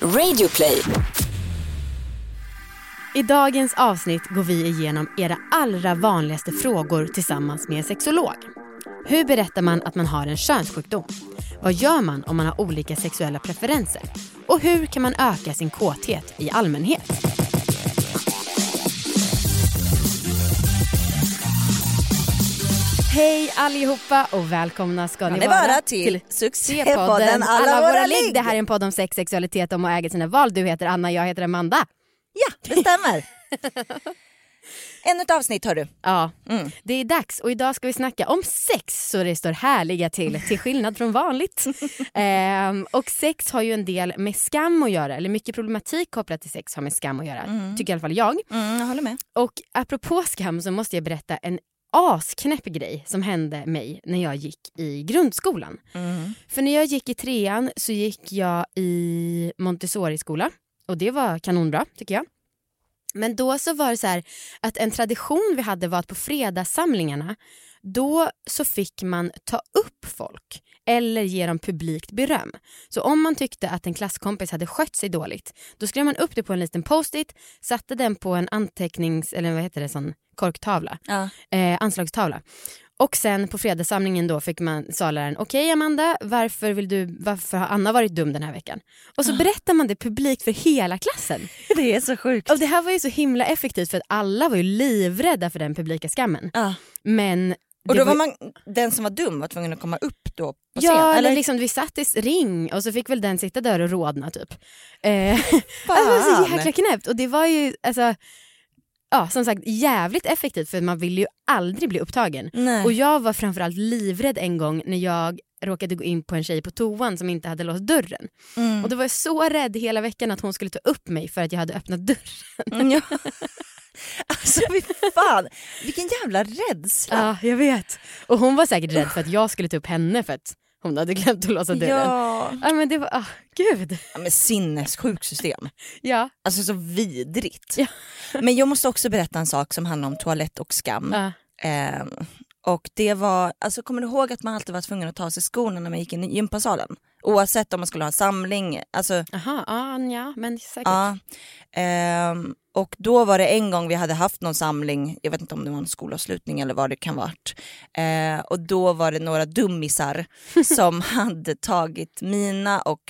Radioplay. I dagens avsnitt går vi igenom era allra vanligaste frågor tillsammans med en sexolog. Hur berättar man att man har en könssjukdom? Vad gör man om man har olika sexuella preferenser? Och hur kan man öka sin kåthet i allmänhet? Hej allihopa och välkomna ska ni ni vara vara till succépodden Alla våra ligg. Det här är en podd om sex, sexualitet och om att äga sina val. Du heter Anna, jag heter Amanda. Ja, det stämmer. Ännu ett avsnitt hör du. Ja, det är dags och idag ska vi snacka om sex så det står härliga till, till skillnad från vanligt. ehm, och sex har ju en del med skam att göra, eller mycket problematik kopplat till sex har med skam att göra, tycker i alla fall jag. Mm, jag håller med. Och apropå skam så måste jag berätta en asknäpp grej som hände mig när jag gick i grundskolan. För när jag gick i trean så gick jag i Montessori-skola och det var kanonbra tycker jag. Men då så var det så här att en tradition vi hade var att på fredagssamlingarna då så fick man ta upp folk eller ge dem publikt beröm. Så om man tyckte att en klasskompis hade skött sig dåligt då skrev man upp det på en liten post-it, satte den på en antecknings eller vad heter det, sån korktavla, Ja. eh, anslagstavla. Och sen på fredagssamlingen då fick man sa läraren, okej Amanda, varför, vill du, varför har Anna varit dum den här veckan? Och så berättar man det publikt för hela klassen. Det är så sjukt. Och det här var ju så himla effektivt för att alla var ju livrädda för den publika skammen. Ja. Men Och då var man, den som var dum var tvungen att komma upp då på scen? Ja, eller liksom vi satt i ring och så fick väl den sitta där och rodna typ. Eh, alltså, det var så jäkla knäppt och det var ju alltså, ja, som sagt jävligt effektivt för man vill ju aldrig bli upptagen. Nej. Och jag var framförallt livrädd en gång när jag råkade gå in på en tjej på toan som inte hade låst dörren. Mm. Och då var jag så rädd hela veckan att hon skulle ta upp mig för att jag hade öppnat dörren. Ja. Alltså fy fan, vilken jävla rädsla. Ja, jag vet. Och hon var säkert rädd för att jag skulle ta upp henne för att hon hade glömt att låsa dörren. Ja, Ja. men det var, ah, gud. ja men sinnessjukt system. Ja. Alltså så vidrigt. Ja. Men jag måste också berätta en sak som handlar om toalett och skam. Ja. Ehm, och det var, alltså kommer du ihåg att man alltid var tvungen att ta av sig skorna när man gick in i gympasalen? Oavsett om man skulle ha en samling, alltså Aha, ah, ja, men säkert. ja. Ehm, och då var det en gång vi hade haft någon samling, jag vet inte om det var en skolavslutning eller vad det kan varit. Ehm, och då var det några dummisar som hade tagit mina och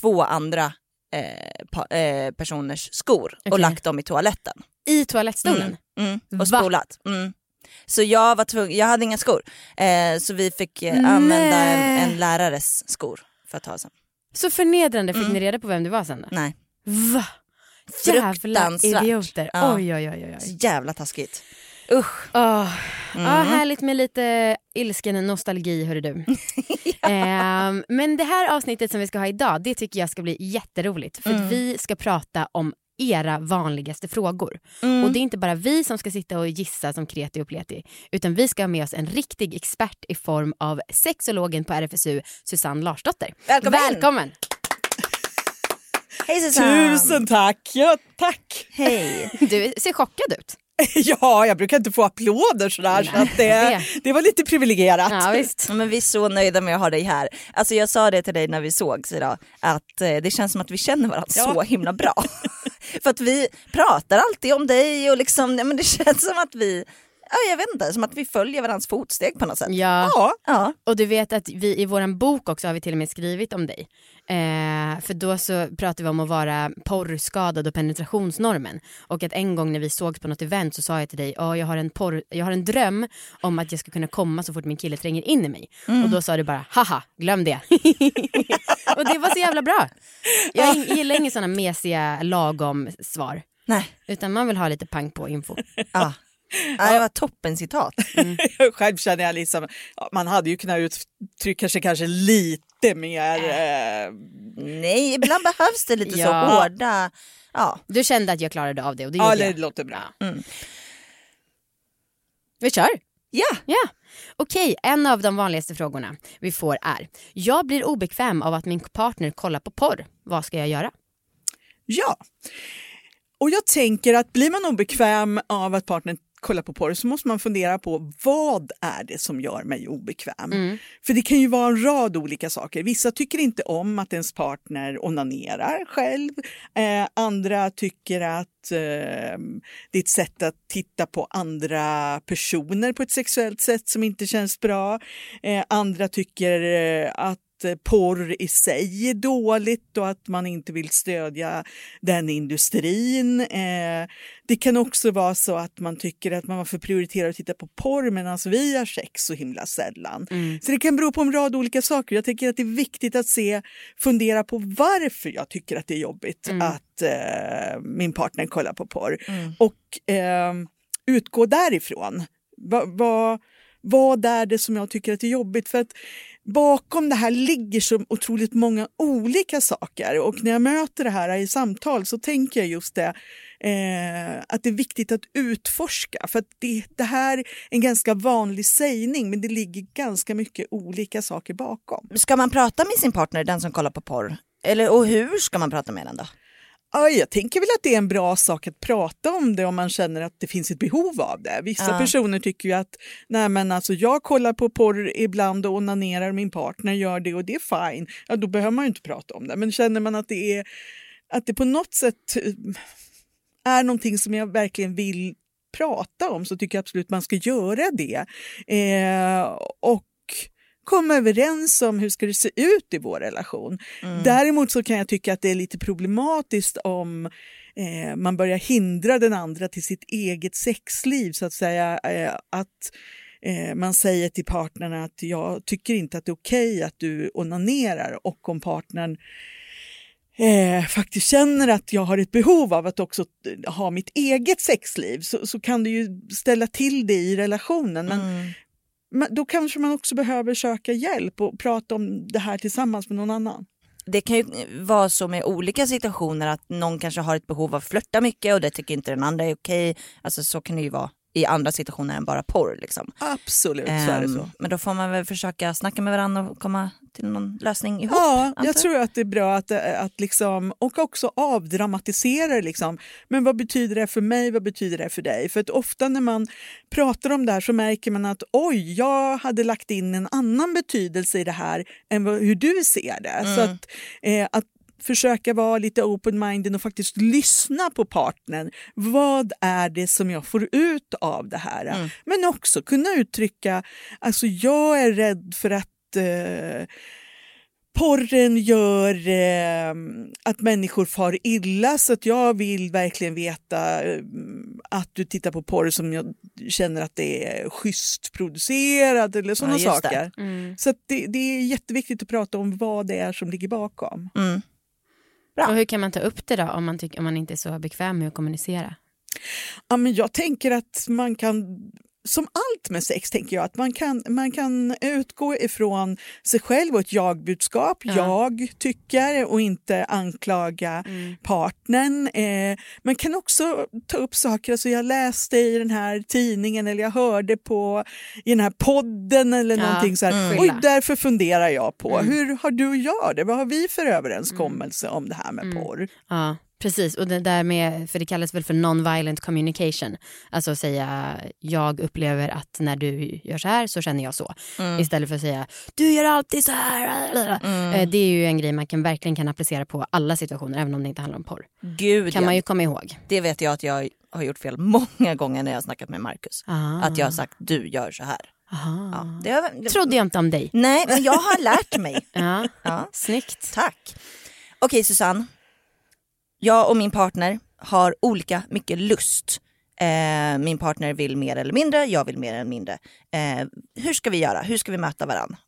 två andra eh, pa, eh, personers skor och Okej. lagt dem i toaletten. I toalettstolen? Mm, och Va? spolat. Mm. Så jag var tvungen, jag hade inga skor. Eh, så vi fick eh, använda en, en lärares skor för att ta sen. Så förnedrande, fick Mm. ni reda på vem det var sen då? Nej, Va? Jävla idioter. Ja. Oj, oj, oj. oj. så jävla taskigt. Usch. Åh. Mm. Ja, härligt med lite ilsken nostalgi hörru du. Ehm, men det här avsnittet som vi ska ha idag, det tycker jag ska bli jätteroligt. För Mm. vi ska prata om era vanligaste frågor. Mm. Och det är inte bara vi som ska sitta och gissa som kreti och pleti, utan vi ska ha med oss en riktig expert i form av sexologen på RFSU, Susanne Larsdotter. Välkommen! Välkommen! Hej Susanne! Tusen tack! Ja, tack! Hej! Du ser chockad ut. Ja, jag brukar inte få applåder sådär så att det, det- var lite privilegierat. Ja, visst. Men vi är så nöjda med att ha dig här. Alltså jag sa det till dig när vi sågs idag, att eh, det känns som att vi känner varandra Ja. så himla bra. För att vi pratar alltid om dig och liksom, men det känns som att vi, jag vet inte, som att vi följer varandras fotsteg på något sätt. Ja. Ja, Ja. Och du vet att vi i vår bok också har vi till och med skrivit om dig. Eh, för då så pratar vi om att vara porrskadad och penetrationsnormen. Och att en gång när vi sågs på något event så sa jag till dig, oh, jag, har en porr, jag har en dröm om att jag ska kunna komma så fort min kille tränger in i mig. Och då sa du bara, haha, glöm det. och det var så jävla bra. Jag gillar inga sådana mesiga lagom svar. Nej, Utan man vill ha lite pang på info. ja. Ja det var toppen citat. själv känner jag liksom, ja, man hade ju kunnat uttrycka sig kanske lite mer. Eh, Nej, ibland behövs det lite Ja. så hårda, ja. Du kände att jag klarade av det och det ja, gjorde det jag. låter bra. Vi kör. Ja, Ja. Okej, en av de vanligaste frågorna vi får är Jag blir obekväm av att min partner kollar på porr. Vad ska jag göra? Ja. Och jag tänker att blir man obekväm av att partnern kolla på porr så måste man fundera på vad är det som gör mig obekväm? Mm. För det kan ju vara en rad olika saker. Vissa tycker inte om att ens partner onanerar själv. Eh, andra tycker att eh, det är ett sätt att titta på andra personer på ett sexuellt sätt som inte känns bra. Eh, andra tycker eh, att porr i sig är dåligt och att man inte vill stödja den industrin. Eh, det kan också vara så att man tycker att man varför prioriterar att titta på porr medan vi har sex så himla sällan. Mm. Så det kan bero på en rad olika saker. Jag tycker att det är viktigt att se, fundera på varför jag tycker att det är jobbigt Mm. att eh, min partner kollar på porr. Mm. Och eh, utgå därifrån. Va, va, vad är det som jag tycker att är jobbigt? För att bakom det här ligger så otroligt många olika saker och när jag möter det här i samtal så tänker jag just det eh, att det är viktigt att utforska för att det, det här är en ganska vanlig sägning men det ligger ganska mycket olika saker bakom. Ska man prata med sin partner, den som kollar på porr? Eller, och hur ska man prata med den då? Ja, jag tänker väl att det är en bra sak att prata om det om man känner att det finns ett behov av det. Vissa Ja. personer tycker ju att Nej, men alltså, jag kollar på porr ibland och onanerar, min partner gör det och det är fine. Ja, då behöver man ju inte prata om det. Men känner man att det, är, att det på något sätt eh, är någonting som jag verkligen vill prata om så tycker jag absolut man ska göra det. Eh, och komma överens om hur ska det se ut i vår relation. Däremot så kan jag tycka att det är lite problematiskt om eh, man börjar hindra den andra till sitt eget sexliv så att säga. Eh, att eh, man säger till partnern att jag tycker inte att det är okej att du onanerar och om partnern eh, faktiskt känner att jag har ett behov av att också eh, ha mitt eget sexliv så, så kan det ju ställa till det i relationen. Men Mm då kanske man också behöver söka hjälp och prata om det här tillsammans med någon annan. Det kan ju vara så med olika situationer att någon kanske har ett behov av att flörta mycket och det tycker inte den andra är okej. Alltså så kan det ju vara i andra situationer än bara porr. Liksom. Absolut, så är det Ehm, så. Men då får man väl försöka snacka med varandra och komma till någon lösning ihop. Ja, jag tror att det är bra att, eh, att liksom, och också avdramatisera. Liksom. Men vad betyder det för mig, vad betyder det för dig? För att ofta när man pratar om det här så märker man att oj, jag hade lagt in en annan betydelse i det här än vad, hur du ser det. Så att, eh, att försöka vara lite open-minded och faktiskt lyssna på partnern. Vad är det som jag får ut av det här? Men också kunna uttrycka, alltså jag är rädd för att eh, porren gör eh, att människor far illa så att jag vill verkligen veta eh, att du tittar på porr som jag känner att det är schysst producerad eller sådana Ja, saker. Mm. Så det, det är jätteviktigt att prata om vad det är som ligger bakom. Mm. Bra. Och hur kan man ta upp det då om man, tycker, om man inte är så bekväm med att kommunicera? Ja, men jag tänker att man kan, som allt med sex, tänker jag att man kan, man kan utgå ifrån sig själv och ett jag-budskap. Ja. Jag tycker och inte anklaga partnern. Eh, man kan också ta upp saker, alltså jag läste i den här tidningen eller jag hörde på i den här podden eller Ja, någonting så här. mm. Oj, därför funderar jag på, Mm. hur har du och jag det? Vad har vi för överenskommelse om det här med Mm. porr? Ja, precis. Och det där med, för det kallas väl för non-violent communication. Alltså säga, jag upplever att när du gör så här så känner jag så. Mm. Istället för att säga, du gör alltid så här. Eh, Det är ju en grej man kan, verkligen kan applicera på alla situationer, även om det inte handlar om porr. Gud, kan ja. man ju komma ihåg. det vet jag att jag har gjort fel många gånger när jag har snackat med Marcus. Ah. Att jag har sagt du gör så här. Ja, det har, det, trodde jag inte om dig. Nej, men jag har lärt mig. Ja, Ja. snyggt. Tack. Okej Susanne. Jag och min partner har olika mycket lust. Eh, min partner vill mer eller mindre, jag vill mer eller mindre. Eh, hur ska vi göra? Hur ska vi möta varandra?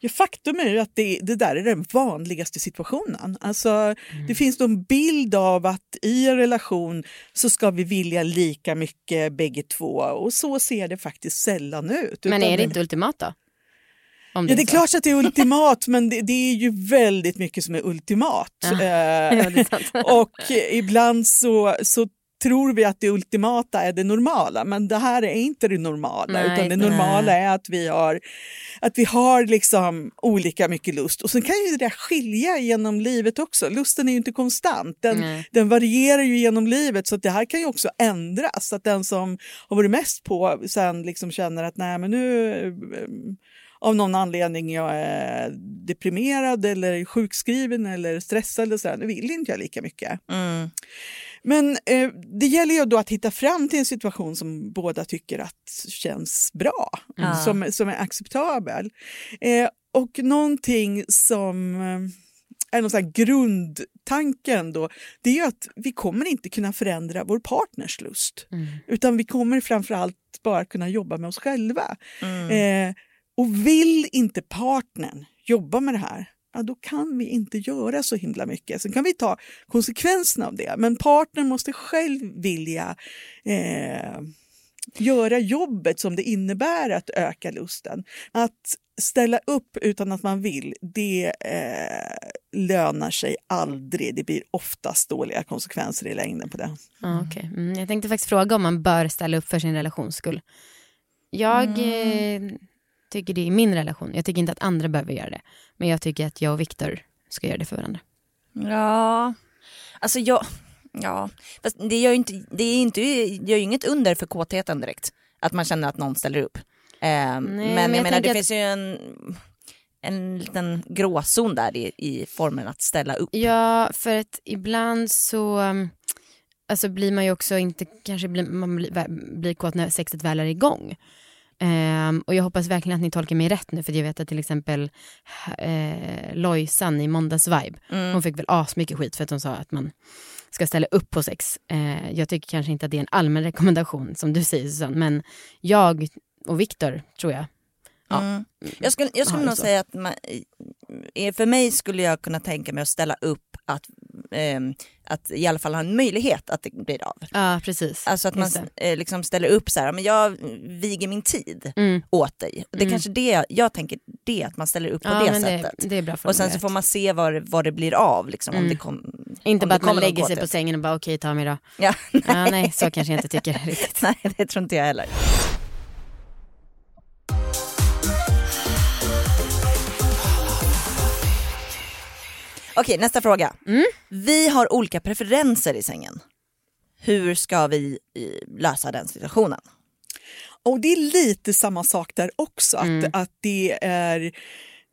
Ja, faktum är ju att det, det där är den vanligaste situationen. Alltså, Det finns en bild av att i en relation så ska vi vilja lika mycket bägge två och så ser det faktiskt sällan ut. Men är det inte ultimat då? Om Ja, det är så. klart att det är ultimat men det, det är ju väldigt mycket som är ultimat. Ja. Eh, Ja, det är och ibland så, så tror vi att det ultimata är det normala, men det här är inte det normala. Nej, utan det nej. normala är att vi har, att vi har liksom olika mycket lust. Och sen kan ju det där skilja genom livet också. Lusten är ju inte konstant, den, Nej. den varierar ju genom livet så det här kan ju också ändras. Att den som har varit mest på sen liksom känner att nej men nu av någon anledning jag är deprimerad eller ksjukskriven eller stressad eller så här, nu vill inte jag lika mycket. Mm. Men eh, det gäller ju då att hitta fram till en situation som båda tycker att känns bra, Ja. som, som är acceptabel. Eh, och någonting som eh, är någon sån grundtanken då, det är ju att vi kommer inte kunna förändra vår partners lust. Mm. Utan vi kommer framförallt bara kunna jobba med oss själva. Mm. Eh, och vill inte partnern jobba med det här, ja, då kan vi inte göra så himla mycket. Sen kan vi ta konsekvenserna av det, men partnern måste själv vilja eh, göra jobbet som det innebär att öka lusten. Att ställa upp utan att man vill, det eh, lönar sig aldrig. Det blir oftast dåliga konsekvenser i längden på det. Ja, okej. mm, jag tänkte faktiskt fråga om man bör ställa upp för sin relations skull. Jag eh, tycker det är min relation. Jag tycker inte att andra behöver göra det. Men jag tycker att jag och Viktor ska göra det för varandra. Ja, alltså jag... Ja, fast det gör ju inte, det är inte, gör ju inget under för kåtheten direkt. Att man känner att någon ställer upp. Ehm, men, men jag, jag menar det att- finns ju en, en liten gråzon där i, i formen att ställa upp. Ja, för att ibland så um, alltså blir man ju också inte, kanske blir, man blir, blir kåt när sexet väl är igång. Ehm, och jag hoppas verkligen att ni tolkar mig rätt nu för jag vet att till exempel eh, Lojsan i Måndags Vibe, Mm. hon fick väl asmycket skit för att hon sa att man ska ställa upp på sex. Eh, jag tycker kanske inte att det är en allmän rekommendation som du säger Susanne, men jag och Viktor tror jag. Ja. Mm. Jag skulle, jag skulle Ja, nog säga att man, eh, för mig skulle jag kunna tänka mig att ställa upp att, ehm, att i alla fall ha en möjlighet att det blir av. Ja, precis. Alltså att man eh, liksom ställer upp så här, men jag viger min tid Mm. åt dig. Det är Mm. kanske det, jag tänker det, att man ställer upp på Ja, det sättet. det, det är bra och sen så får man se vad, vad det blir av. Liksom, om Mm. det kom, Inte bara att man lägger sig på sängen och bara okej ta mig då. Ja, Ja, nej, så kanske jag inte tycker riktigt. nej det tror inte jag heller. Okej, nästa fråga. Mm. Vi har olika preferenser i sängen. Hur ska vi eh, lösa den situationen? Och det är lite samma sak där också, Mm. att, att det är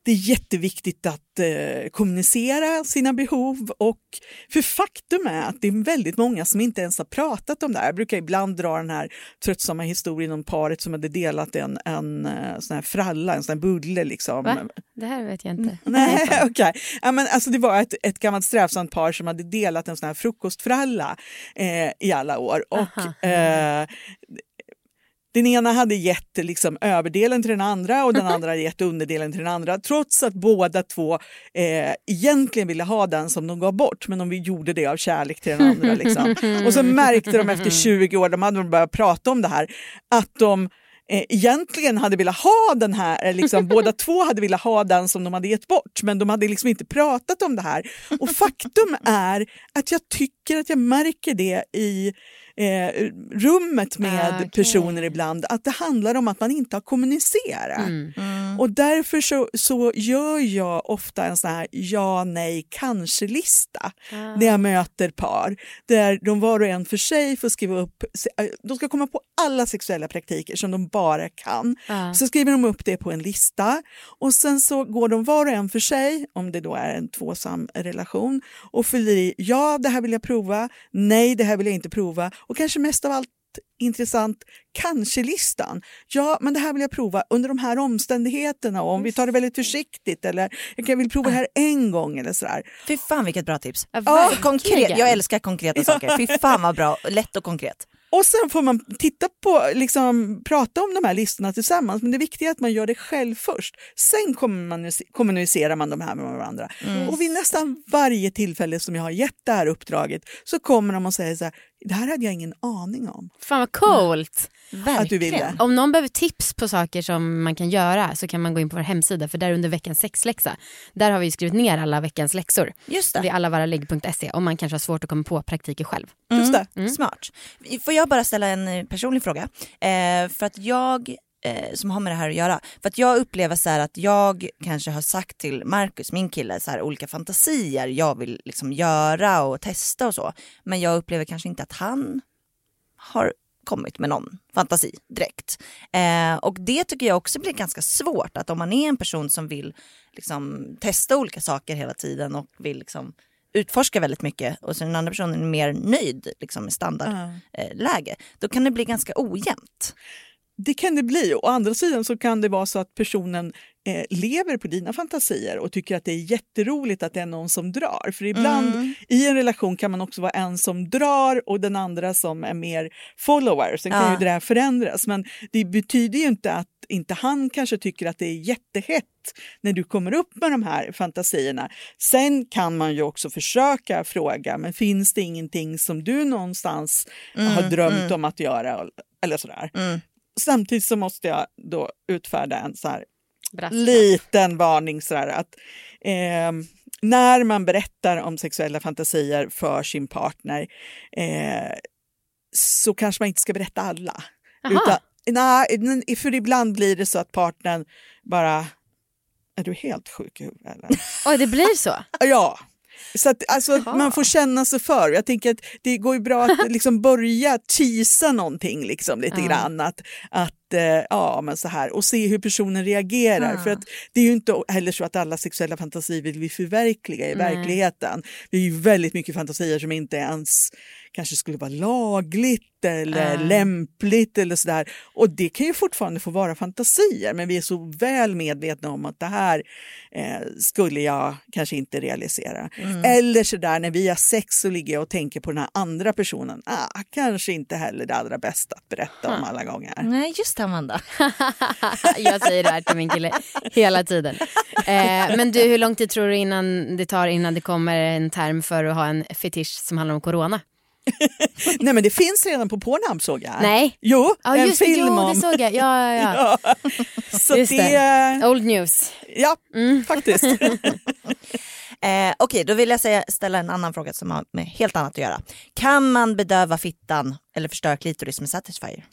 det är jätteviktigt att eh, kommunicera sina behov och för faktum är att det är väldigt många som inte ens har pratat om det här. Jag brukar ibland dra den här tröttsamma historien om paret som hade delat en, en eh, sån här fralla, en sån här bulle liksom. Va? Det här vet jag inte. Nej, okej. Ja, men alltså det var ett, ett gammalt strävsamt par som hade delat en sån här frukostfralla eh, i alla år. Och, eh, den ena hade gett liksom, överdelen till den andra och den andra hade gett underdelen till den andra trots att båda två eh, egentligen ville ha den som de gav bort men de gjorde det av kärlek till den andra. Liksom. Och så märkte de efter 20 år, de hade börjat prata om det här, att de eh, egentligen hade velat ha den här, eh, liksom, båda två hade velat ha den som de hade gett bort men de hade liksom inte pratat om det här. Och faktum är att jag tycker att jag märker det i eh, rummet med Ah, okej. personer ibland, att det handlar om att man inte har kommunicerat. Mm. Och därför så, så gör jag ofta en sån här ja, nej, kanske-lista Ah. när jag möter par där de var och en för sig får skriva upp, eh, de ska komma på alla sexuella praktiker som de bara kan. Ja. Så skriver de upp det på en lista och sen så går de var och en för sig, om det då är en tvåsam relation, och fyller i ja, det här vill jag prova, nej, det här vill jag inte prova och kanske mest av allt intressant, kanske-listan. Ja, men det här vill jag prova under de här omständigheterna och om vi tar det väldigt försiktigt eller jag kan vill prova det här en gång eller sådär. Fy fan vilket bra tips. Ja, konkret, jag älskar konkreta saker. Fy fan vad bra, lätt och konkret. Och sen får man titta på, liksom, prata om de här listorna tillsammans, men det viktiga är att man gör det själv först. Sen kommunicerar man de här med varandra. Mm. Och vid nästan varje tillfälle som jag har gett det här uppdraget så kommer de och säger så här, det här hade jag ingen aning om. Fan vad coolt! Mm. Att du ville. Om någon behöver tips på saker som man kan göra så kan man gå in på vår hemsida för där under veckans sexläxa, där har vi skrivit ner alla veckans läxor. Just det. Vid allavaraligg.se om man kanske har svårt att komma på praktiker själv. Mm. Just det. Mm. Smart. Får jag jag bara ställa en eh, personlig fråga? Eh, för att jag eh, som har med det här att göra. För att jag upplever så att jag kanske har sagt till Marcus, min kille, så här, olika fantasier jag vill liksom göra och testa och så. Men jag upplever kanske inte att han har kommit med någon fantasi direkt. Eh, och det tycker jag också blir ganska svårt, att om man är en person som vill liksom, testa olika saker hela tiden och vill liksom, utforska väldigt mycket och så den andra personen är mer nöjd liksom, med standardläge, mm. då kan det bli ganska ojämnt. Det kan det bli. Å andra sidan så kan det vara så att personen eh, lever på dina fantasier och tycker att det är jätteroligt att det är någon som drar. För ibland mm. i en relation kan man också vara en som drar och den andra som är mer follower. Sen kan ja. ju det där förändras. Men det betyder ju inte att inte han kanske tycker att det är jättehett när du kommer upp med de här fantasierna. Sen kan man ju också försöka fråga, men finns det ingenting som du någonstans mm, har drömt mm. om att göra? Eller sådär. Mm. Samtidigt så måste jag då utfärda en så här liten varning. Så här, att, eh, när man berättar om sexuella fantasier för sin partner eh, så kanske man inte ska berätta alla. Utan, nej, för ibland blir det så att partnern bara är du helt sjuk i huvudet? Oj, det blir så? Ja. Så att, alltså, man får känna sig för. Jag tänker att det går ju bra att liksom börja tisa någonting liksom, lite ja. grann. Att, att eh, ja, men så här, och se hur personen reagerar. Ja. För att det är ju inte heller så att alla sexuella fantasier vill vi förverkliga i Nej. verkligheten. Det är ju väldigt mycket fantasier som inte ens kanske skulle vara lagligt eller uh. lämpligt eller sådär. Och det kan ju fortfarande få vara fantasier men vi är så väl medvetna om att det här eh, skulle jag kanske inte realisera. Mm. Eller sådär när vi har sex så ligger jag och tänker på den här andra personen. Ah, kanske inte heller det allra bästa att berätta huh. om alla gånger. Nej, just det Amanda. jag säger det här till min kille hela tiden. Eh, men du, hur lång tid tror du innan det tar innan det kommer en term för att ha en fetisch som handlar om corona? Nej men det finns redan på Pornhub såg jag. Nej. Jo, ja, en film jo, om... det såg jag. Ja, ja, ja. ja. Så just det... det... Old news. Ja, mm. faktiskt. Eh, Okej, okay, då vill jag säga, ställa en annan fråga som har med helt annat att göra. Kan man bedöva fittan eller förstöra klitoris med Satisfyer?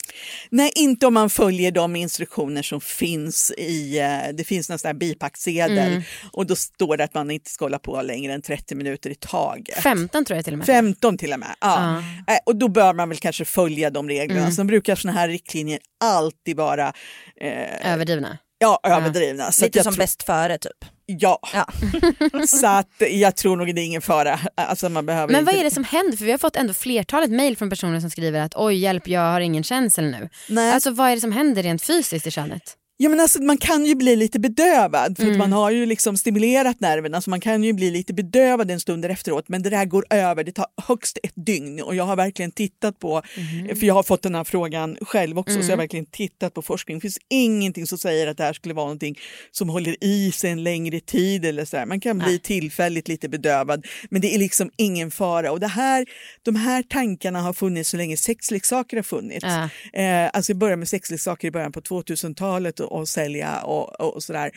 Nej, inte om man följer de instruktioner som finns i, eh, det finns någon sån här bipacksedel mm. och då står det att man inte ska hålla på längre än 30 minuter i taget. 15 tror jag till och med. 15 till och med, ja. Uh. Och då bör man väl kanske följa de reglerna. Mm. Sen brukar såna här riktlinjer alltid vara eh, överdrivna. Ja, överdrivna. Ja. Lite som bäst före typ. Ja, ja. så att jag tror nog det är ingen fara. Alltså man behöver Men vad inte... är det som händer? För vi har fått ändå flertalet mejl från personer som skriver att oj hjälp jag har ingen känsel nu. Nej. Alltså vad är det som händer rent fysiskt i könet? Ja, men alltså, man kan ju bli lite bedövad för mm. man har ju liksom stimulerat nerverna så man kan ju bli lite bedövad en stund efteråt men det där går över, det tar högst ett dygn och jag har verkligen tittat på, mm. för jag har fått den här frågan själv också mm. så jag har mm. verkligen tittat på forskning. Det finns ingenting som säger att det här skulle vara någonting som håller i sig en längre tid eller så här. Man kan bli Nej. tillfälligt lite bedövad men det är liksom ingen fara och det här, de här tankarna har funnits så länge sexleksaker har funnits. Ja. Eh, alltså jag började med sexleksaker i början på 2000-talet och sälja och, och sådär.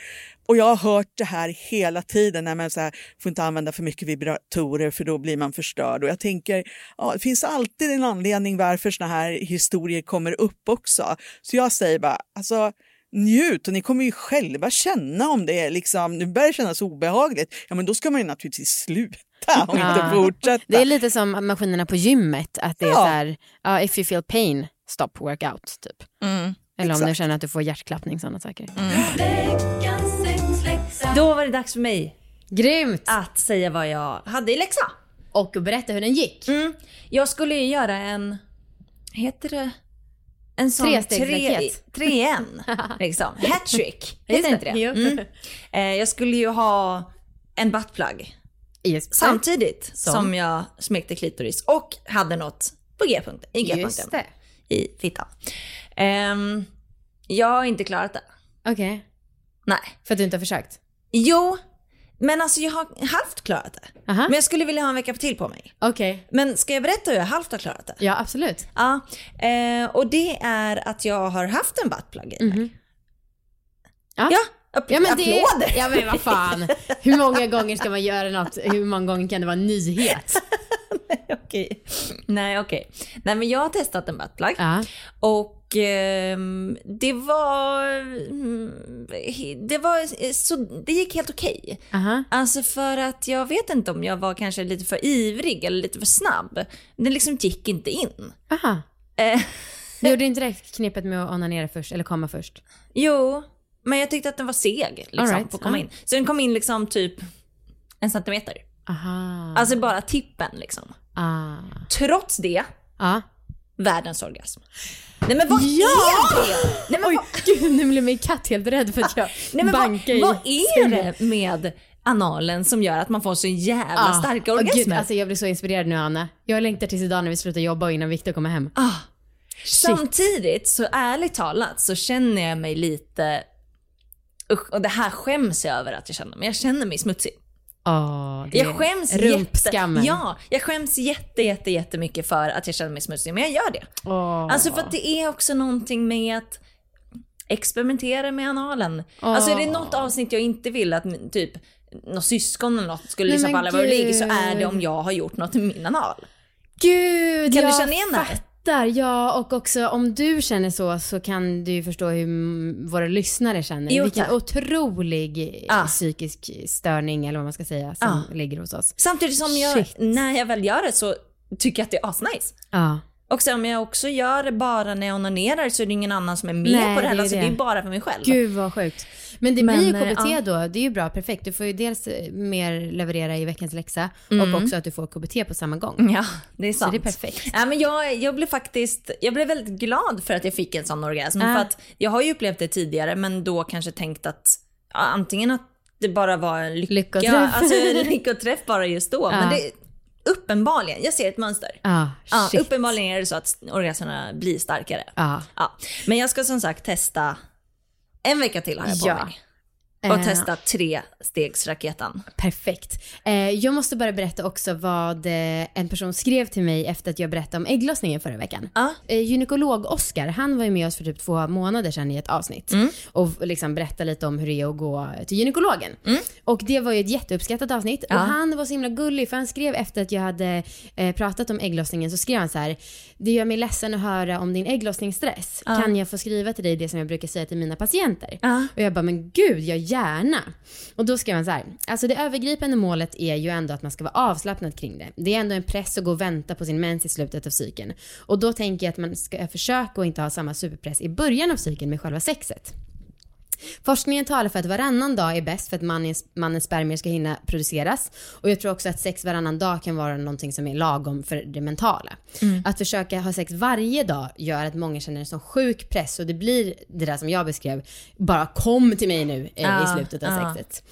Och jag har hört det här hela tiden, när man så här, får inte använda för mycket vibratorer för då blir man förstörd. Och jag tänker, ja, det finns alltid en anledning varför såna här historier kommer upp också. Så jag säger bara, alltså njut och ni kommer ju själva känna om det är liksom, nu börjar det kännas obehagligt, ja men då ska man ju naturligtvis sluta och ja. inte fortsätta. Det är lite som maskinerna på gymmet, att det är ja. så här, uh, if you feel pain, stop workout typ. Mm. Eller Exakt. om du känner att du får hjärtklappning, sådana saker. Mm. Då var det dags för mig. Grymt! Att säga vad jag hade i läxa. Och berätta hur den gick. Mm. Jag skulle ju göra en, heter det? En sån Trestegsraket. Tre, trean, liksom. Hattrick, heter inte det? Mm. Eh, jag skulle ju ha en buttplug. Yes. Samtidigt som. som jag smekte klitoris och hade något på G-punkten. I Just G-punkten. det. I fittan. Ehm, jag har inte klarat det. Okej. Nej. För att du inte har försökt? Jo, men alltså jag har halvt klarat det. Aha. Men jag skulle vilja ha en vecka till på mig. Okej. Men ska jag berätta hur jag halvt har klarat det? Ja, absolut. Ja, eh, och det är att jag har haft en buttplug i mig. Ja. Ja, app- Ja men, det, applåder! ja men vad fan. Hur många gånger ska man göra något? Hur många gånger kan det vara en nyhet? okej. Nej okej. Nej men jag har testat en buttplug. Ja. Och ehm, det var... mm, Det var så, det gick helt okej. Aha. Alltså för att jag vet inte om jag var kanske lite för ivrig eller lite för snabb. Det liksom gick inte in. Aha. Eh, Du gjorde inte det knippet med att onanera först, eller komma först? jo, men jag tyckte att den var seg liksom, All right, på att komma ja. in. Så den kom in liksom typ en centimeter. Aha. Alltså bara tippen liksom. ah. Trots det, Ja. världens orgasm. Nej men vad Ja! är det? Nej men, Oj, vad, gud nu blev min katt helt rädd för att jag nej, men vad, i vad är det med analen som gör att man får så jävla Ah. starka gud, orgasmer? alltså jag blir så inspirerad nu Anna. Jag längtar tills idag när vi slutar jobba och innan Viktor kommer hem. Ah. Samtidigt, så ärligt talat, så känner jag mig lite... Usch, och det här skäms jag över att jag känner, men jag känner mig smutsig. Det Jag skäms rumpskammen. jätte, ja, jag skäms jätte, jätte, jättemycket för att jag känner mig smutsig, men jag gör det. Åh. Alltså för att det är också någonting med att experimentera med analen. Alltså är det något avsnitt jag inte vill att typ något syskon eller något skulle lyssna på alla det ligger så är det om jag har gjort något i min anal. Gud, Kan du jag känna igen det? Fattar. Ja, och också om du känner så så kan du ju förstå hur våra lyssnare känner. Jo, Vilken tack. otrolig Ah. psykisk störning eller vad man ska säga som Ah. ligger hos oss. Samtidigt som jag, Shit. när jag väl gör det så tycker jag att det är asnice. Ja. Och sen om jag också gör det bara när jag onanerar så är det ingen annan som är med Nej, på det här. det Alltså, det. det är bara för mig själv. Gud vad sjukt. Men det Men, blir ju eh, KBT ja. då, det är ju bra, perfekt. Du får ju dels eh, mer leverera i veckans läxa Mm. och också att du får KBT på samma gång. Ja, det är sant. det är perfekt. Ja, men jag, jag blev faktiskt jag blev väldigt glad för att jag fick en sån orgasm. Ja. För att jag har ju upplevt det tidigare men då kanske tänkt att ja, antingen att det bara var en lycka, Lyckoträff. alltså lyckoträff bara just då. Ja. Men det, uppenbarligen, jag ser ett mönster. Ah, Ja, uppenbarligen är det så att orgasmerna blir starkare. Ja. Ja. Men jag ska som sagt testa en vecka till har jag på Ja. mig. Och Eh, testa trestegsraketen. Perfekt. Eh, jag måste bara berätta också vad eh, en person skrev till mig efter att jag berättade om ägglossningen förra veckan. Ja. Eh, gynekolog-Oskar, han var ju med oss för typ två månader sedan i ett avsnitt Mm. och liksom berättade lite om hur det är att gå till gynekologen. Och det var ju ett jätteuppskattat avsnitt Mm. Ja. och han var så himla gullig för han skrev efter att jag hade pratat om ägglossningen så skrev han så här det gör mig ledsen att höra om din ägglossningsstress. Ja. Kan jag få skriva till dig det som jag brukar säga till mina patienter? Och jag bara, men gud, jag gärna. Och då skrev han så här, alltså det övergripande målet är ju ändå att man ska vara avslappnad kring det. Det är ändå en press att gå och vänta på sin mens i slutet av cykeln. Och då tänker jag att man ska försöka att inte ha samma superpress i början av cykeln med själva sexet. Forskningen talar för att varannan dag är bäst för att mannens, mannens spermier ska hinna produceras. Och jag tror också att sex varannan dag kan vara någonting som är lagom för det mentala. Att försöka ha sex varje dag gör att många känner en sån sjuk press och det blir det där som jag beskrev, bara kom till mig nu eh, i Ja, slutet av ja. sexet.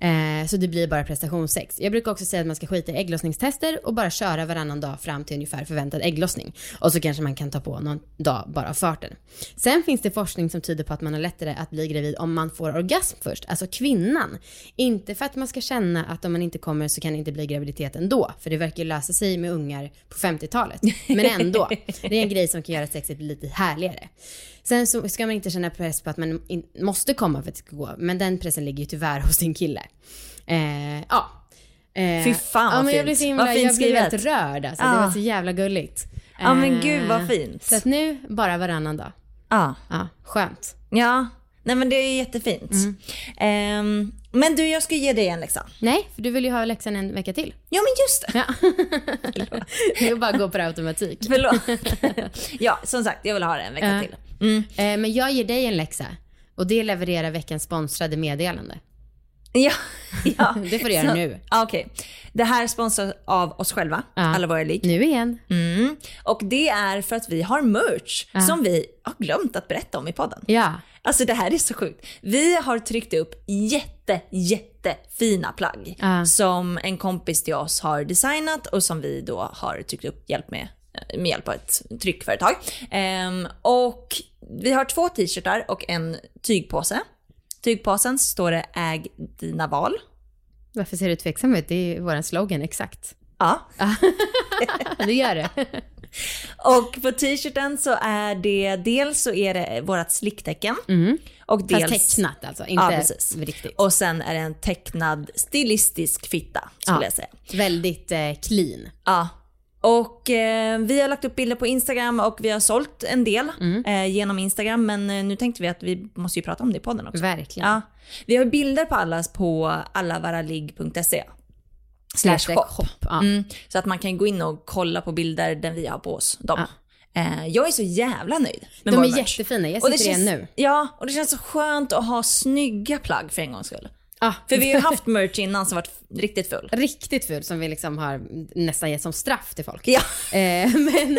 Eh, så det blir bara prestationssex. Jag brukar också säga att man ska skita i ägglossningstester och bara köra varannan dag fram till ungefär förväntad ägglossning. Och så kanske man kan ta på någon dag bara av farten. Sen finns det forskning som tyder på att man har lättare att bli gravid om man får orgasm först, alltså kvinnan. Inte för att man ska känna att om man inte kommer så kan det inte bli graviditet ändå, för det verkar ju lösa sig med ungar på 50-talet. Men ändå, det är en grej som kan göra sexet lite härligare. Sen så ska man inte känna press på att man måste komma för att det ska gå, men den pressen ligger ju tyvärr hos sin kille. Eh, ja. Eh, Fy fan vad ja, men jag blev så himla, Vad fint jag blev helt rörd alltså. Ja. Det var så jävla gulligt. Ja, men Eh, gud, vad fint. Så att nu bara varannan dag. Ja. Ja, skönt. Ja, nej men det är jättefint. Mm. Ehm, men du, jag ska ge dig en läxa. Nej, för du vill ju ha läxan en vecka till. Ja men just det. Ja. det är bara att gå på det automatik. Förlåt. ja, som sagt, jag vill ha det en vecka Ja. till. Mm. Eh, men jag ger dig en läxa. Och det levererar veckans sponsrade meddelande. Ja, ja. Det får du göra Så- nu. Ja, Okej. Det här sponsras av oss själva, Ja. alla våra ligg. Nu igen. Mm. Och det är för att vi har merch som vi har glömt att berätta om i podden. Ja. Alltså det här är så sjukt. Vi har tryckt upp jätte, jättefina plagg Ja. som en kompis till oss har designat och som vi då har tryckt upp hjälp med med hjälp av ett tryckföretag. Ehm, och vi har två t-shirtar och en tygpåse. Tygpåsen står det äg dina val. Varför ser du tveksam ut? Det är ju vår slogan exakt. Ja. det gör det. Och på t-shirten så är det, dels så är det vårt slicktecken. Mm. Och dels, Fast tecknat alltså, inte ja, precis. riktigt. Och sen är det en tecknad stilistisk fitta skulle ja. jag säga. Väldigt eh, clean. Ja. Och eh, vi har lagt upp bilder på Instagram och vi har sålt en del mm. eh, genom Instagram men eh, nu tänkte vi att vi måste ju prata om det i podden också. Verkligen. Ja. Vi har bilder på allas på allavaraligg.se slash shop. Ja. Mm, så att man kan gå in och kolla på bilder där vi har på oss dem. Ja. Eh, jag är så jävla nöjd med De är merch. jättefina, jag sitter i en nu. Ja, och det känns så skönt att ha snygga plagg för en gångs skull. Ah. För vi har ju haft merch innan som varit riktigt full. Riktigt full som vi liksom har nästan gett som straff till folk. Ja. Eh, men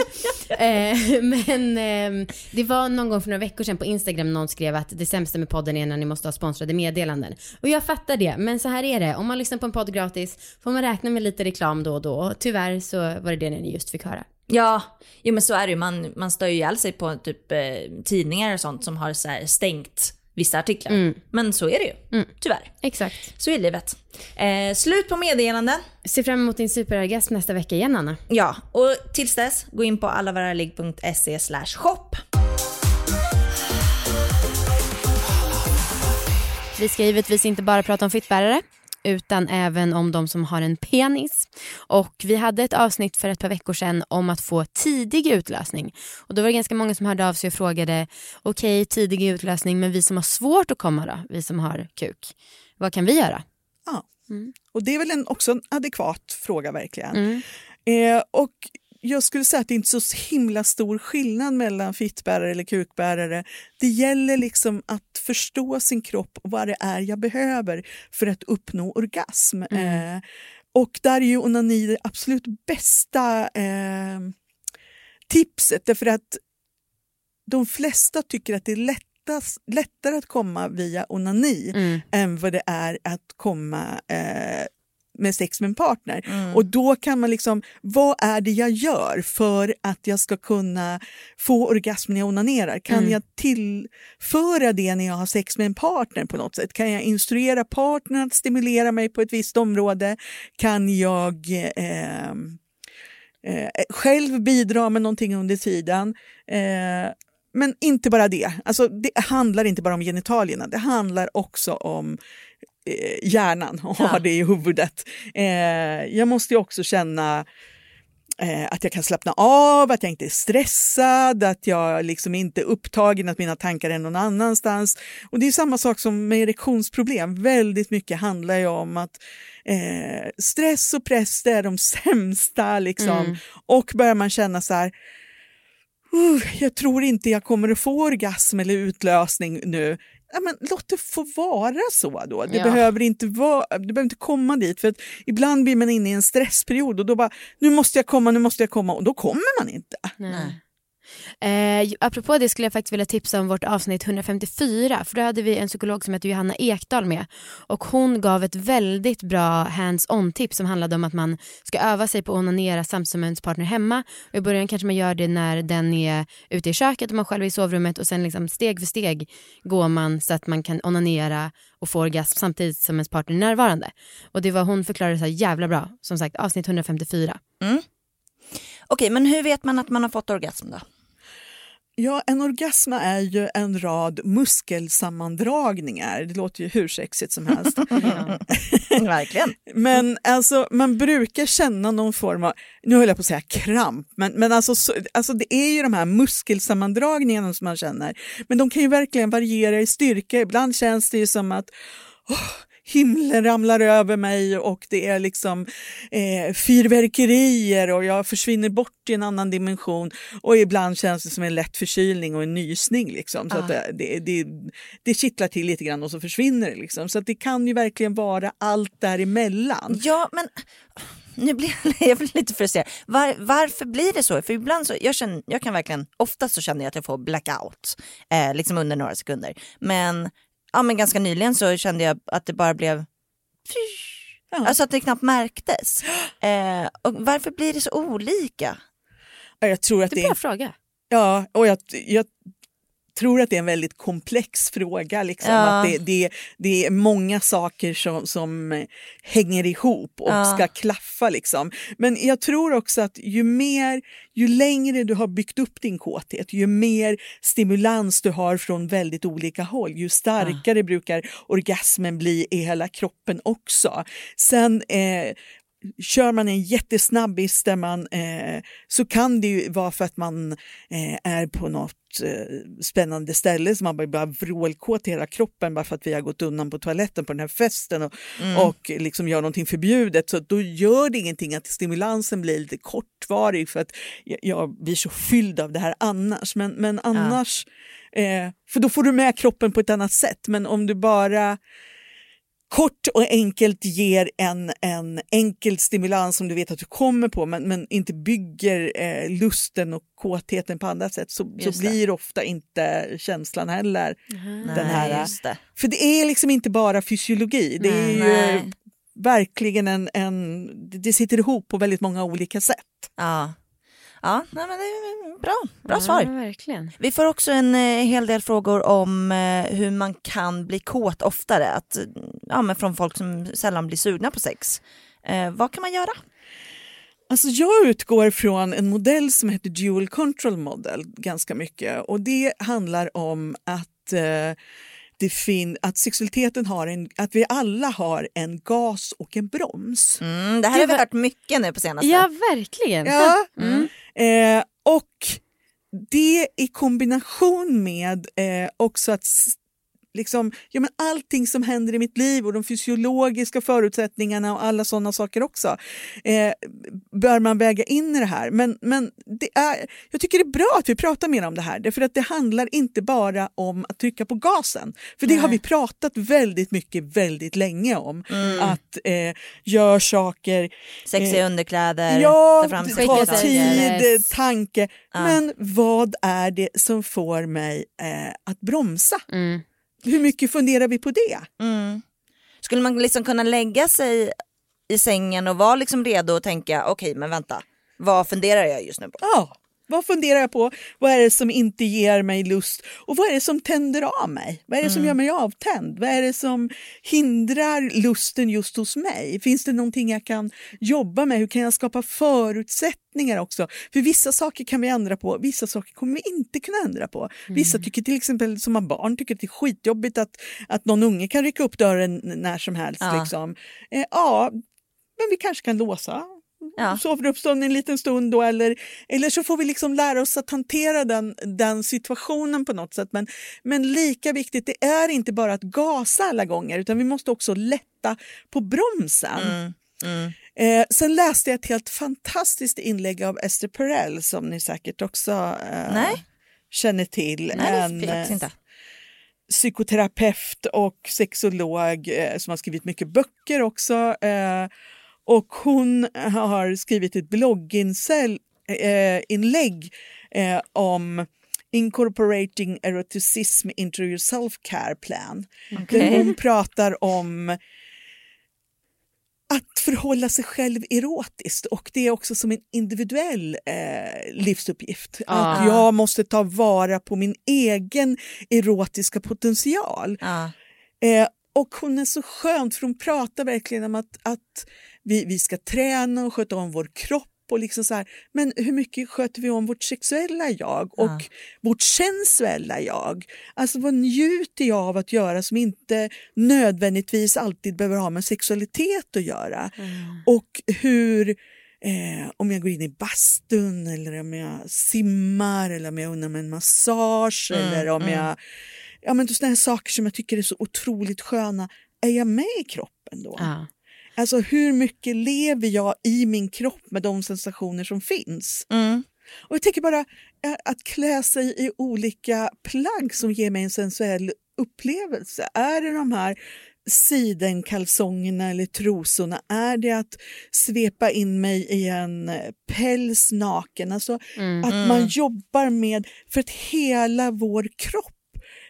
eh, men eh, det var någon gång för några veckor sedan på Instagram någon skrev att det sämsta med podden är när ni måste ha sponsrade meddelanden. Och jag fattar det, men så här är det. Om man lyssnar på en podd gratis får man räkna med lite reklam då och då. Tyvärr så var det det ni just fick höra. Ja, jo men så är det ju. Man, man stör ju ihjäl sig på typ eh, tidningar och sånt som har så stängt vissa artiklar. Mm. Men så är det ju, mm. tyvärr. Exakt. Så är livet. Eh, slut på meddelanden. Se fram emot din superorgasm nästa vecka igen Anna. Ja, och tills dess, gå in på allavaraligg.se shop. Vi ska givetvis inte bara prata om fittbärare utan även om de som har en penis. Och vi hade ett avsnitt för ett par veckor sedan om att få tidig utlösning. Och då var det ganska många som hörde av sig och frågade okej okay, tidig utlösning men vi som har svårt att komma då, vi som har kuk, vad kan vi göra? Ja, mm. och det är väl en, också en adekvat fråga verkligen. Mm. Eh, och jag skulle säga att det inte är så himla stor skillnad mellan fittbärare eller kukbärare. Det gäller liksom att förstå sin kropp och vad det är jag behöver för att uppnå orgasm. Mm. Eh, och där är ju onani det absolut bästa eh, tipset därför att de flesta tycker att det är lättast, lättare att komma via onani mm. än vad det är att komma eh, med sex med en partner. Mm. Och då kan man liksom, vad är det jag gör för att jag ska kunna få orgasm när jag onanerar? Kan mm. jag tillföra det när jag har sex med en partner på något sätt? Kan jag instruera partnern att stimulera mig på ett visst område? Kan jag eh, eh, själv bidra med någonting under tiden? Eh, men inte bara det. Alltså, det handlar inte bara om genitalierna, det handlar också om hjärnan och ja. ha det i huvudet. Eh, jag måste också känna eh, att jag kan slappna av, att jag inte är stressad, att jag liksom inte är upptagen, att mina tankar är någon annanstans. Och det är samma sak som med erektionsproblem. Väldigt mycket handlar ju om att eh, stress och press är de sämsta. Liksom. Mm. Och börjar man känna så här, jag tror inte jag kommer att få orgasm eller utlösning nu ja, men låt det få vara så då. Det, ja. behöver inte vara, det behöver inte komma dit. För att ibland blir man inne i en stressperiod och då bara, nu måste jag komma, nu måste jag komma och då kommer man inte. Nej. Eh, apropå det skulle jag faktiskt vilja tipsa om vårt avsnitt 154 för då hade vi en psykolog som heter Johanna Ekdahl med och hon gav ett väldigt bra hands-on tips som handlade om att man ska öva sig på att onanera samtidigt som ens partner hemma och i början kanske man gör det när den är ute i köket och man själv är i sovrummet och sen liksom steg för steg går man så att man kan onanera och få orgasm samtidigt som ens partner är närvarande och det var hon förklarade så jävla bra som sagt avsnitt 154. Mm. Okej men hur vet man att man har fått orgasm då? Ja, en orgasm är ju en rad muskelsammandragningar. Det låter ju hur sexigt som helst. Verkligen. Men alltså, man brukar känna någon form av, nu höll jag på att säga kramp, men, men alltså, så, alltså det är ju de här muskelsammandragningarna som man känner. Men de kan ju verkligen variera i styrka. Ibland känns det ju som att oh, himlen ramlar över mig och det är liksom eh, fyrverkerier och jag försvinner bort i en annan dimension och ibland känns det som en lätt förkylning och en nysning. Liksom, så ah. att det, det, det kittlar till lite grann och så försvinner det. Liksom. Så att det kan ju verkligen vara allt däremellan. Ja, men nu blir jag blir lite frustrerad. Var, varför blir det så? För ibland så, jag, känner, jag kan verkligen, oftast så känner jag att jag får blackout, eh, liksom under några sekunder. Men ja, men ganska nyligen så kände jag att det bara blev Ja. Alltså att det knappt märktes. Eh, och varför blir det så olika? Jag tror att Det är en bra fråga. ja, och jag, jag tror att det är en väldigt komplex fråga. Liksom. Ja. Att det, det, det är många saker som, som hänger ihop och Ja. ska klaffa. Liksom. Men jag tror också att ju mer, ju längre du har byggt upp din kåthet, ju mer stimulans du har från väldigt olika håll, ju starkare brukar orgasmen bli i hela kroppen också. Sen eh, Kör man en jättesnabbis där man, eh, så kan det ju vara för att man eh, är på något eh, spännande ställe så man blir bara vrålkåt i hela kroppen bara för att vi har gått undan på toaletten på den här festen och, och liksom gör någonting förbjudet. Så då gör det ingenting att stimulansen blir lite kortvarig för att jag, jag blir så fylld av det här annars. Men, men annars, eh, för då får du med kroppen på ett annat sätt. Men om du bara kort och enkelt ger en, en enkel stimulans som du vet att du kommer på men, men inte bygger eh, lusten och kåtheten på andra sätt så, så blir ofta inte känslan heller Nej, den här. just det. För det är liksom inte bara fysiologi, det är Nej, ju nej. verkligen en, en... Det sitter ihop på väldigt många olika sätt. Ja, ja nej, men det är bra, bra Ja, svar. verkligen. Vi får också en eh, hel del frågor om eh, hur man kan bli kåt oftare, att, ja, men från folk som sällan blir sugna på sex. Eh, vad kan man göra? Alltså jag utgår från en modell som heter Dual Control Model ganska mycket och det handlar om att eh, det fin- att sexualiteten har en, att vi alla har en gas och en broms. Mm, det här Det har vi var- hört mycket nu på senaste. Ja, verkligen. Ja. Mm. Eh, och det i kombination med eh, också att liksom, ja, men allting som händer i mitt liv och de fysiologiska förutsättningarna och alla sådana saker också eh, bör man väga in i det här. Men, men det är, jag tycker det är bra att vi pratar mer om det här därför att det handlar inte bara om att trycka på gasen. För det har vi pratat väldigt mycket väldigt länge om. Att eh, gör saker Sexiga underkläder, Ja, ta fram sig- tid, tanke. Ja. Men vad är det som får mig eh, att bromsa? Mm. Hur mycket funderar vi på det? Mm. Skulle man liksom kunna lägga sig i sängen och vara liksom redo och tänka okej men vänta, vad funderar jag just nu på? Ja, vad funderar jag på? Vad är det som inte ger mig lust? Och vad är det som tänder av mig? Vad är det som gör mig avtänd? Vad är det som hindrar lusten just hos mig? Finns det någonting jag kan jobba med? Hur kan jag skapa förutsättningar också? För vissa saker kan vi ändra på, vissa saker kommer vi inte kunna ändra på. Vissa tycker till exempel som har barn tycker att det är skitjobbigt att, att någon unge kan rycka upp dörren när som helst. Ja. Liksom. Eh, ja, men vi kanske kan låsa Ja. sover upp en liten stund då eller, eller så får vi liksom lära oss att hantera den, den situationen på något sätt. Men, men lika viktigt, det är inte bara att gasa alla gånger utan vi måste också lätta på bromsen. Mm. Mm. Eh, sen läste jag ett helt fantastiskt inlägg av Esther Perel som ni säkert också eh, känner till. Nej, en, eh, psykoterapeut och sexolog eh, som har skrivit mycket böcker också. Och hon har skrivit ett blogginlägg eh, inlägg, eh, om incorporating eroticism into your self-care plan. Där Okej. hon pratar om att förhålla sig själv erotiskt och det är också som en individuell eh, livsuppgift. Ah. Att jag måste ta vara på min egen erotiska potential. Ja. Eh, och hon är så skönt för hon pratar verkligen om att, att vi, vi ska träna och sköta om vår kropp. Och liksom så här, men hur mycket sköter vi om vårt sexuella jag och Ja. vårt sensuella jag? Alltså vad njuter jag av att göra som inte nödvändigtvis alltid behöver ha med sexualitet att göra? Och hur, eh, om jag går in i bastun eller om jag simmar eller om jag unnar mig en massage Mm, eller om mm. jag... Ja men sådana saker som jag tycker är så otroligt sköna. Är jag med i kroppen då? Ja. Alltså hur mycket lever jag i min kropp med de sensationer som finns? Mm. Och jag tänker bara eh, att klä sig i olika plagg som ger mig en sensuell upplevelse. Är det de här sidenkalsongerna eller trosorna? Är det att svepa in mig i en eh, päls naken? Alltså Mm. att man jobbar med, för att hela vår kropp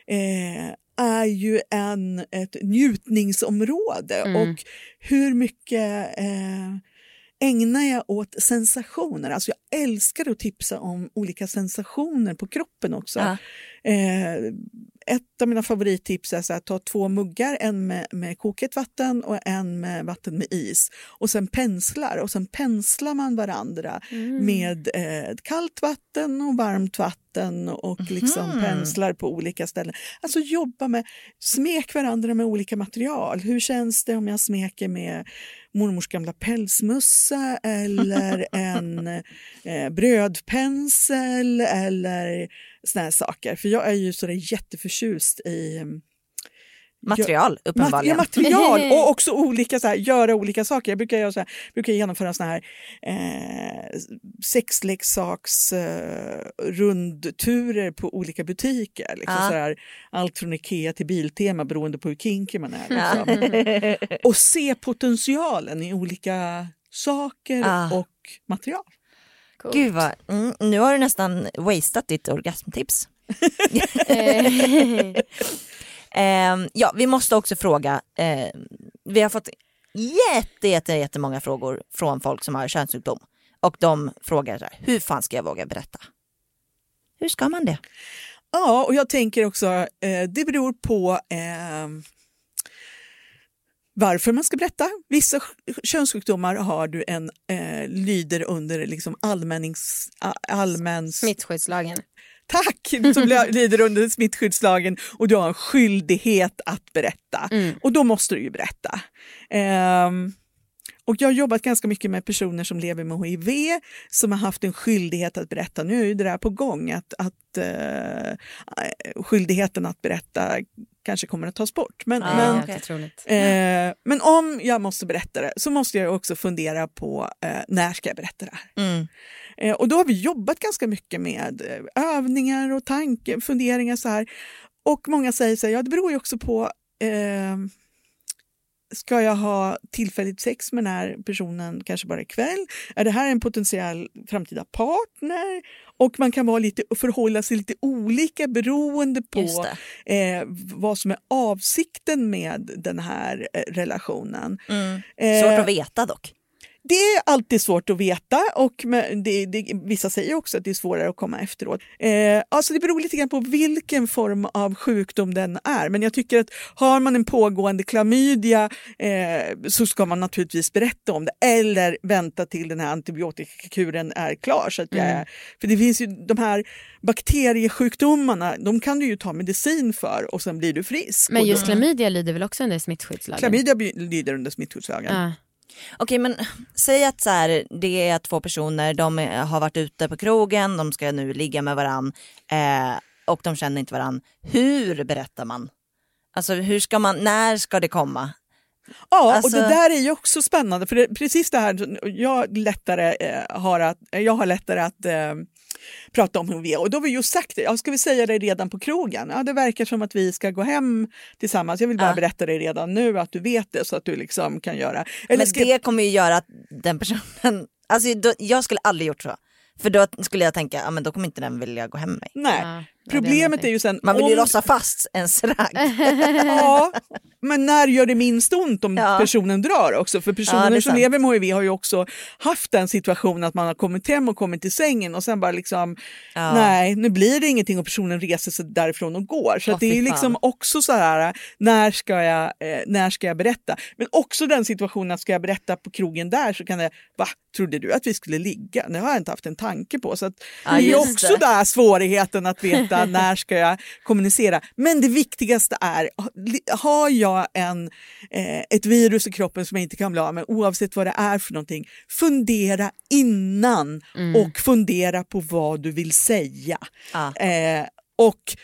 eh, är ju en, ett njutningsområde Mm. och hur mycket eh, ägnar jag åt sensationer. Alltså jag älskar att tipsa om olika sensationer på kroppen också. Ja. Eh, ett av mina favorittips är att ta två muggar, en med, med kokhett vatten och en med vatten med is. Och sen penslar och sen penslar man varandra med eh, kallt vatten och varmt vatten och liksom Mhm. penslar på olika ställen. Alltså jobba med, smek varandra med olika material. Hur känns det om jag smeker med mormors gamla pälsmössa eller en eh, brödpensel eller såna här saker. För jag är ju så där jätteförtjust i mm, Material mat- ja, uppenbarligen. material och också olika, så här, göra olika saker. Jag brukar, göra så här, brukar genomföra såna här eh, sexleksaks eh, rundturer på olika butiker. Liksom, Ja. så här, allt från Ikea till Biltema beroende på hur kinky man är. Liksom. Och se potentialen i olika saker Ja. och material. Coolt. Gud vad, mm, nu har du nästan wasted ditt orgasmtips. Eh, ja, vi måste också fråga, eh, vi har fått jätte, jätte, jättemånga frågor från folk som har könssjukdom och de frågar så här, hur fan ska jag våga berätta? Hur ska man det? Ja, och jag tänker också, eh, det beror på eh, varför man ska berätta. Vissa sj- könssjukdomar har du en, eh, lyder under liksom allmännings, a- allmäns... Smittskyddslagen. Tack! Som ly- lyder under smittskyddslagen och du har en skyldighet att berätta. Mm. Och då måste du ju berätta. Ehm, och jag har jobbat ganska mycket med personer som lever med HIV som har haft en skyldighet att berätta. Nu är ju det där på gång att, att eh, skyldigheten att berätta kanske kommer att tas bort. Men, Ja, men. Otroligt. eh, men om jag måste berätta det så måste jag också fundera på eh, när ska jag berätta det här? Mm. Eh, och då har vi jobbat ganska mycket med eh, övningar och tankar, funderingar så här. Och många säger så här, ja det beror ju också på eh, Ska jag ha tillfälligt sex med den här personen kanske bara ikväll? Är det här en potentiell framtida partner? Och man kan vara lite, förhålla sig lite olika beroende på eh, vad som är avsikten med den här eh, relationen. Mm. Eh, Svårt att veta dock. Det är alltid svårt att veta och det, det, vissa säger också att det är svårare att komma efteråt. Eh, alltså det beror lite grann på vilken form av sjukdom den är. Men jag tycker att har man en pågående klamydia eh, så ska man naturligtvis berätta om det eller vänta till den här antibiotikakuren är klar. Så att jag, Mm. För det finns ju de här bakteriesjukdomarna, de kan du ju ta medicin för och sen blir du frisk. Men just då- klamydia lyder väl också under smittskyddslagen? Klamydia lyder under smittskyddslagen. Ja. Okej men säg att så här, det är två personer, de har varit ute på krogen, de ska nu ligga med varann eh, och de känner inte varann. Hur berättar man? Alltså hur ska man, när ska det komma? Ja, Alltså- och det där är ju också spännande för det, precis det här, jag, lättare, eh, har, att, jag har lättare att eh, prata om HIV och då har vi just sagt det, ja, ska vi säga det redan på krogen? Ja, det verkar som att vi ska gå hem tillsammans, jag vill bara Ja. berätta det redan nu att du vet det så att du liksom kan göra. Eller Men ska, det kommer ju göra att den personen, alltså då, jag skulle aldrig gjort så. För då skulle jag tänka, ja men då kommer inte den vilja gå hem med mig. nej, Ja, problemet är är ju sen Man vill ju om- låsa fast en ragg. Ja, men när gör det minst ont om Ja. personen drar också? För Ja, personer är som sant. lever med HIV har ju också haft den situationen att man har kommit hem och kommit till sängen och sen bara liksom, Ja. nej nu blir det ingenting och personen reser sig därifrån och går. Så att det är fan. liksom också så här, när ska, jag, eh, när ska jag berätta? Men också den situationen att ska jag berätta på krogen där så kan det, va, trodde du att vi skulle ligga? Det har jag inte haft en tanke på. Så att Ja, det är också det. där svårigheten att veta när ska jag kommunicera. Men det viktigaste är, har jag en, eh, ett virus i kroppen som jag inte kan bli av med oavsett vad det är för någonting, fundera innan och fundera på vad du vill säga. Ja. Eh, och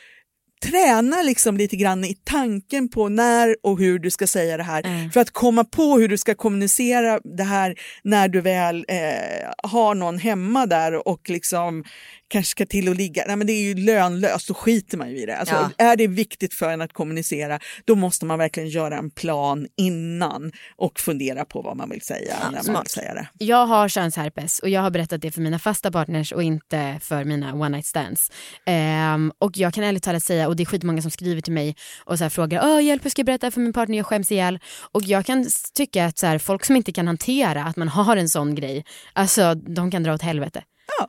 träna liksom lite grann i tanken på när och hur du ska säga det här. Mm. För att komma på hur du ska kommunicera det här när du väl eh, har någon hemma där och liksom kanske ska till och ligga. Nej, men det är ju lönlöst, då skiter man ju i det. Alltså, Ja. Är det viktigt för en att kommunicera, då måste man verkligen göra en plan innan och fundera på vad man vill säga när man vill säga det. Jag har könsherpes och jag har berättat det för mina fasta partners och inte för mina one night stands. Ehm, och jag kan ärligt talat säga, och det är skitmånga som skriver till mig och så här frågar Åh, hjälp hur ska jag berätta för min partner, jag skäms ihjäl. Och jag kan tycka att så här, folk som inte kan hantera att man har en sån grej, alltså de kan dra åt helvete. Ja,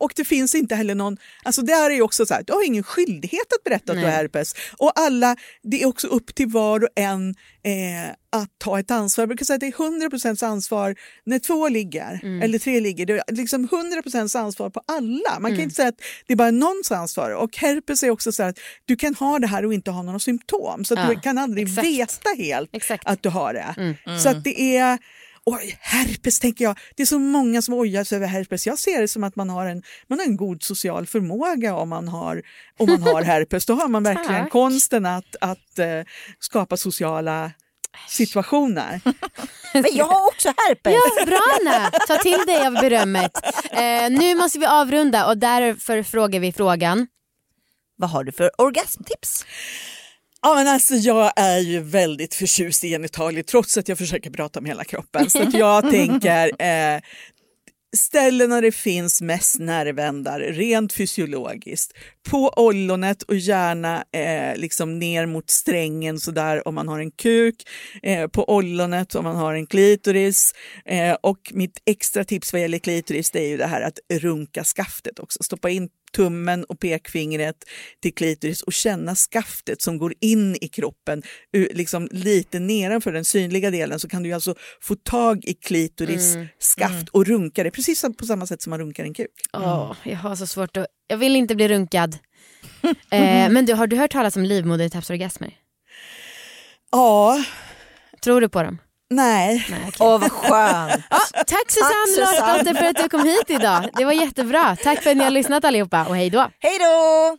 och det finns inte heller någon... Alltså det här är ju också så här, du har ingen skyldighet att berätta att du har Nej. herpes. Och alla, det är också upp till var och en eh, att ta ett ansvar. Jag brukar säga att det är 100% ansvar när två ligger, eller tre ligger. Det är liksom 100% ansvar på alla. Man kan inte säga att det är bara någons ansvar. Och herpes är också så här att du kan ha det här och inte ha några symptom. Så Ja, du kan aldrig exakt. veta helt Exakt. att du har det. Så att det är... Oj, herpes tänker jag. Det är så många som ojar sig över herpes. Jag ser det som att man har en, man har en god social förmåga om man har, om man har herpes. Då har man verkligen Tack. konsten att, att eh, skapa sociala situationer. Men jag har också herpes. Ja, bra Anna! Ta till dig av berömmet. Eh, nu måste vi avrunda och därför frågar vi frågan. Vad har du för orgasmtips? Ja, men alltså, jag är ju väldigt förtjust i genitalier trots att jag försöker prata om hela kroppen. Så att jag tänker eh, ställen där det finns mest nervändar rent fysiologiskt. På ollonet och gärna eh, liksom ner mot strängen sådär om man har en kuk. Eh, på ollonet om man har en klitoris. Eh, och mitt extra tips vad gäller klitoris det är ju det här att runka skaftet också. Stoppa in tummen och pekfingret till klitoris och känna skaftet som går in i kroppen liksom lite nedanför den synliga delen så kan du alltså få tag i klitoris skaft och runka det precis på samma sätt som man runkar en kuk. Åh, jag har så svårt att... Jag vill inte bli runkad. Eh, men du, har du hört talas om livmodertappsorgasmer? Ja, Tror du på dem? Nej. Nej, okej. Åh vad skönt. Ja, tack Susanne Susanne. Larsdotter för att du kom hit idag. Det var jättebra. Tack för att ni har lyssnat allihopa och hej då. Hej då!